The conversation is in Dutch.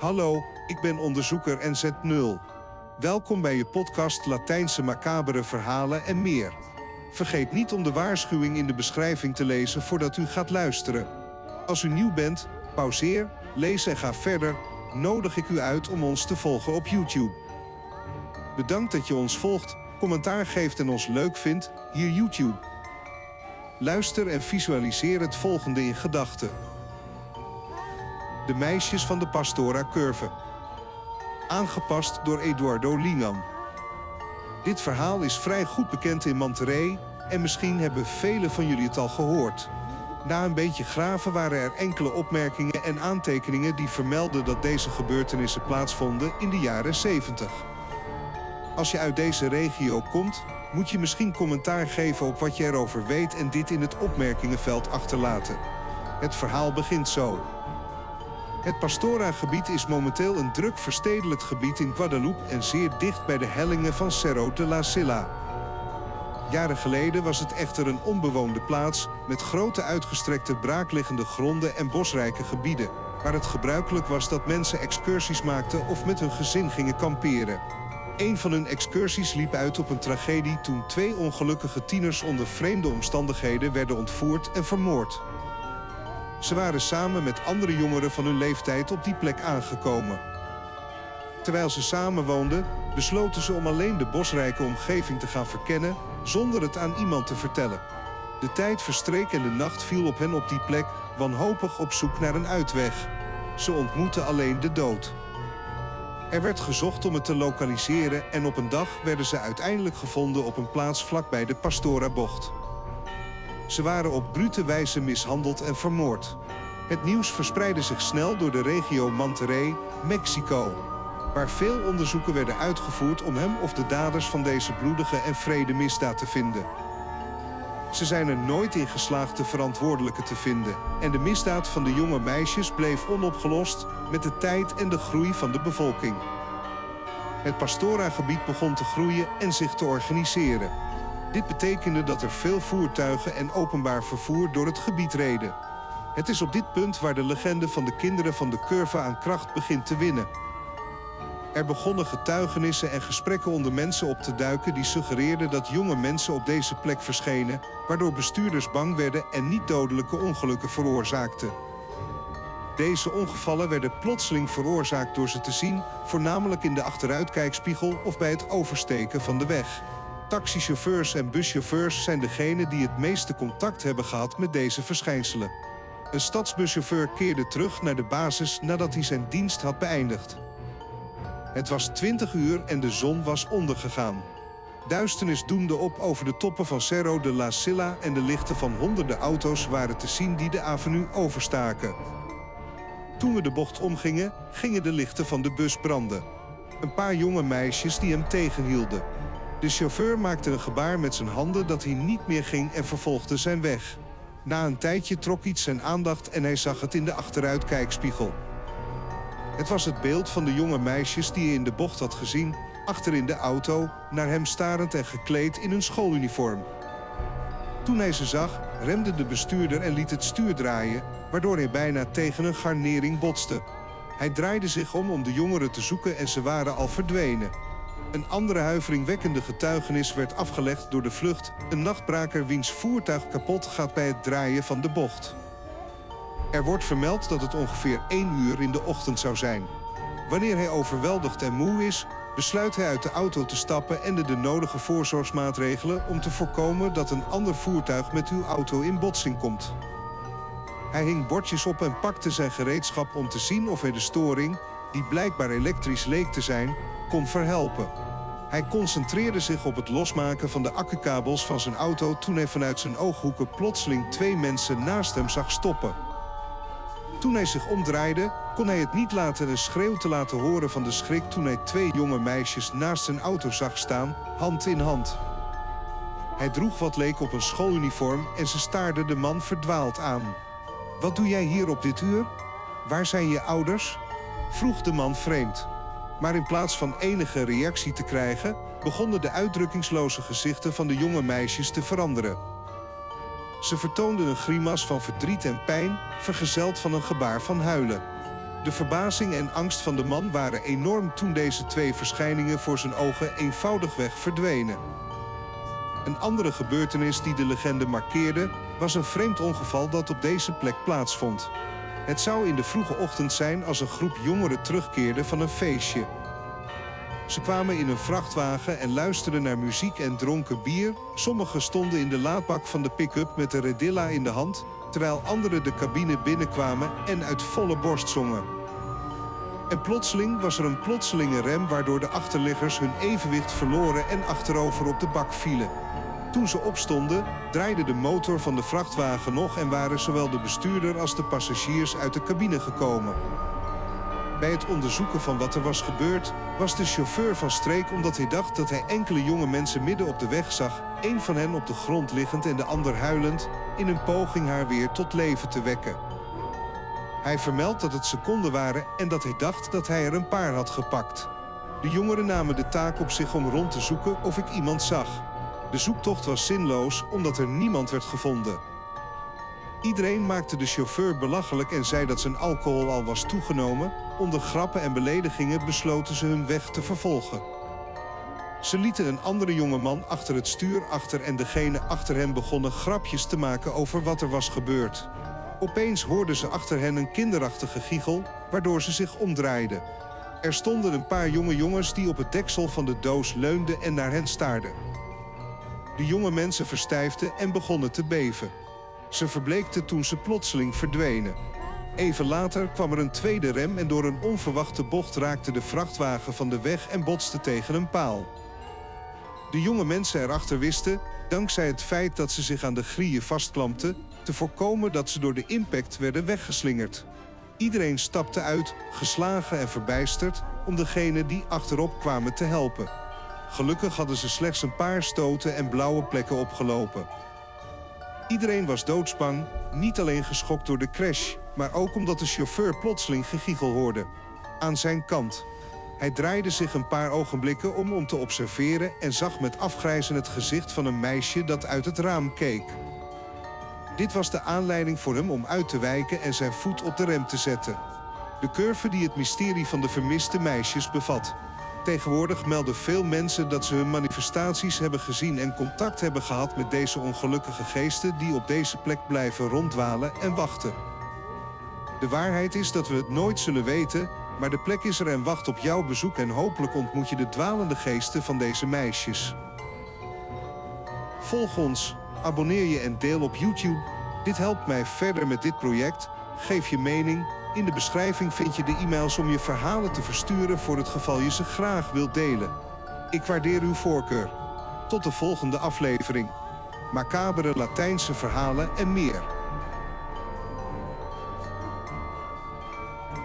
Hallo, ik ben onderzoeker NZ0. Welkom bij je podcast Latijnse macabere verhalen en meer. Vergeet niet om de waarschuwing in de beschrijving te lezen voordat u gaat luisteren. Als u nieuw bent, pauzeer, lees en ga verder. Nodig ik u uit om ons te volgen op YouTube. Bedankt dat je ons volgt, commentaar geeft en ons leuk vindt, hier YouTube. Luister en visualiseer het volgende in gedachten. De meisjes van de Pastora Curve. Aangepast door Eduardo Lingan. Dit verhaal is vrij goed bekend in Monterrey en misschien hebben velen van jullie het al gehoord. Na een beetje graven waren er enkele opmerkingen en aantekeningen die vermelden dat deze gebeurtenissen plaatsvonden in de jaren 70. Als je uit deze regio komt, moet je misschien commentaar geven op wat je erover weet en dit in het opmerkingenveld achterlaten. Het verhaal begint zo. Het Pastora-gebied is momenteel een druk verstedelijkt gebied in Guadeloupe en zeer dicht bij de hellingen van Cerro de la Silla. Jaren geleden was het echter een onbewoonde plaats met grote uitgestrekte braakliggende gronden en bosrijke gebieden, waar het gebruikelijk was dat mensen excursies maakten of met hun gezin gingen kamperen. Een van hun excursies liep uit op een tragedie toen twee ongelukkige tieners onder vreemde omstandigheden werden ontvoerd en vermoord. Ze waren samen met andere jongeren van hun leeftijd op die plek aangekomen. Terwijl ze samen woonden, besloten ze om alleen de bosrijke omgeving te gaan verkennen zonder het aan iemand te vertellen. De tijd verstreek en de nacht viel op hen op die plek, wanhopig op zoek naar een uitweg. Ze ontmoetten alleen de dood. Er werd gezocht om het te lokaliseren en op een dag werden ze uiteindelijk gevonden op een plaats vlakbij de Pastora-bocht. Ze waren op brute wijze mishandeld en vermoord. Het nieuws verspreidde zich snel door de regio Monterrey, Mexico, waar veel onderzoeken werden uitgevoerd om hem of de daders van deze bloedige en vrede misdaad te vinden. Ze zijn er nooit in geslaagd de verantwoordelijke te vinden en de misdaad van de jonge meisjes bleef onopgelost met de tijd en de groei van de bevolking. Het Pastora-gebied begon te groeien en zich te organiseren. Dit betekende dat er veel voertuigen en openbaar vervoer door het gebied reden. Het is op dit punt waar de legende van de kinderen van de curve aan kracht begint te winnen. Er begonnen getuigenissen en gesprekken onder mensen op te duiken die suggereerden dat jonge mensen op deze plek verschenen, waardoor bestuurders bang werden en niet dodelijke ongelukken veroorzaakten. Deze ongevallen werden plotseling veroorzaakt door ze te zien, voornamelijk in de achteruitkijkspiegel of bij het oversteken van de weg. Taxichauffeurs en buschauffeurs zijn degenen die het meeste contact hebben gehad met deze verschijnselen. Een stadsbuschauffeur keerde terug naar de basis nadat hij zijn dienst had beëindigd. Het was 20 uur en de zon was ondergegaan. Duisternis doemde op over de toppen van Cerro de la Silla en de lichten van honderden auto's waren te zien die de avenue overstaken. Toen we de bocht omgingen, gingen de lichten van de bus branden. Een paar jonge meisjes die hem tegenhielden. De chauffeur maakte een gebaar met zijn handen dat hij niet meer ging en vervolgde zijn weg. Na een tijdje trok iets zijn aandacht en hij zag het in de achteruitkijkspiegel. Het was het beeld van de jonge meisjes die hij in de bocht had gezien, achter in de auto, naar hem starend en gekleed in hun schooluniform. Toen hij ze zag, remde de bestuurder en liet het stuur draaien, waardoor hij bijna tegen een garnering botste. Hij draaide zich om om de jongeren te zoeken en ze waren al verdwenen. Een andere huiveringwekkende getuigenis werd afgelegd door de vlucht, een nachtbraker wiens voertuig kapot gaat bij het draaien van de bocht. Er wordt vermeld dat het ongeveer 1 uur in de ochtend zou zijn. Wanneer hij overweldigd en moe is, besluit hij uit de auto te stappen en de, de nodige voorzorgsmaatregelen om te voorkomen dat een ander voertuig met uw auto in botsing komt. Hij hing bordjes op en pakte zijn gereedschap om te zien of hij de storing, die blijkbaar elektrisch leek te zijn, kon verhelpen. Hij concentreerde zich op het losmaken van de accukabels van zijn auto toen hij vanuit zijn ooghoeken plotseling twee mensen naast hem zag stoppen. Toen hij zich omdraaide, kon hij het niet laten een schreeuw te laten horen van de schrik toen hij twee jonge meisjes naast zijn auto zag staan, hand in hand. Hij droeg wat leek op een schooluniform en ze staarden de man verdwaald aan. Wat doe jij hier op dit uur? Waar zijn je ouders? vroeg de man vreemd. Maar in plaats van enige reactie te krijgen, begonnen de uitdrukkingsloze gezichten van de jonge meisjes te veranderen. Ze vertoonden een grimas van verdriet en pijn, vergezeld van een gebaar van huilen. De verbazing en angst van de man waren enorm toen deze twee verschijningen voor zijn ogen eenvoudigweg verdwenen. Een andere gebeurtenis die de legende markeerde, was een vreemd ongeval dat op deze plek plaatsvond. Het zou in de vroege ochtend zijn als een groep jongeren terugkeerde van een feestje. Ze kwamen in een vrachtwagen en luisterden naar muziek en dronken bier. Sommigen stonden in de laadbak van de pick-up met de redilla in de hand, terwijl anderen de cabine binnenkwamen en uit volle borst zongen. En plotseling was er een plotselinge rem waardoor de achterliggers hun evenwicht verloren en achterover op de bak vielen. Toen ze opstonden, draaide de motor van de vrachtwagen nog en waren zowel de bestuurder als de passagiers uit de cabine gekomen. Bij het onderzoeken van wat er was gebeurd, was de chauffeur van streek omdat hij dacht dat hij enkele jonge mensen midden op de weg zag, een van hen op de grond liggend en de ander huilend, in een poging haar weer tot leven te wekken. Hij vermeldt dat het seconden waren en dat hij dacht dat hij er een paar had gepakt. De jongeren namen de taak op zich om rond te zoeken of ik iemand zag. De zoektocht was zinloos omdat er niemand werd gevonden. Iedereen maakte de chauffeur belachelijk en zei dat zijn alcohol al was toegenomen. Onder grappen en beledigingen besloten ze hun weg te vervolgen. Ze lieten een andere jongeman achter het stuur achter en degene achter hem begonnen grapjes te maken over wat er was gebeurd. Opeens hoorden ze achter hen een kinderachtige giechel, waardoor ze zich omdraaiden. Er stonden een paar jonge jongens die op het deksel van de doos leunden en naar hen staarden. De jonge mensen verstijfden en begonnen te beven. Ze verbleekten toen ze plotseling verdwenen. Even later kwam er een tweede rem en door een onverwachte bocht raakte de vrachtwagen van de weg en botste tegen een paal. De jonge mensen erachter wisten, dankzij het feit dat ze zich aan de grieën vastklampten, te voorkomen dat ze door de impact werden weggeslingerd. Iedereen stapte uit, geslagen en verbijsterd, om degenen die achterop kwamen te helpen. Gelukkig hadden ze slechts een paar stoten en blauwe plekken opgelopen. Iedereen was doodsbang, niet alleen geschokt door de crash, maar ook omdat de chauffeur plotseling gegiegel hoorde. Aan zijn kant. Hij draaide zich een paar ogenblikken om om te observeren en zag met afgrijzen het gezicht van een meisje dat uit het raam keek. Dit was de aanleiding voor hem om uit te wijken en zijn voet op de rem te zetten. De curve die het mysterie van de vermiste meisjes bevat. Tegenwoordig melden veel mensen dat ze hun manifestaties hebben gezien en contact hebben gehad met deze ongelukkige geesten die op deze plek blijven ronddwalen en wachten. De waarheid is dat we het nooit zullen weten, maar de plek is er en wacht op jouw bezoek en hopelijk ontmoet je de dwalende geesten van deze meisjes. Volg ons, abonneer je en deel op YouTube. Dit helpt mij verder met dit project. Geef je mening. In de beschrijving vind je de e-mails om je verhalen te versturen voor het geval je ze graag wilt delen. Ik waardeer uw voorkeur. Tot de volgende aflevering. Macabere Latijnse verhalen en meer.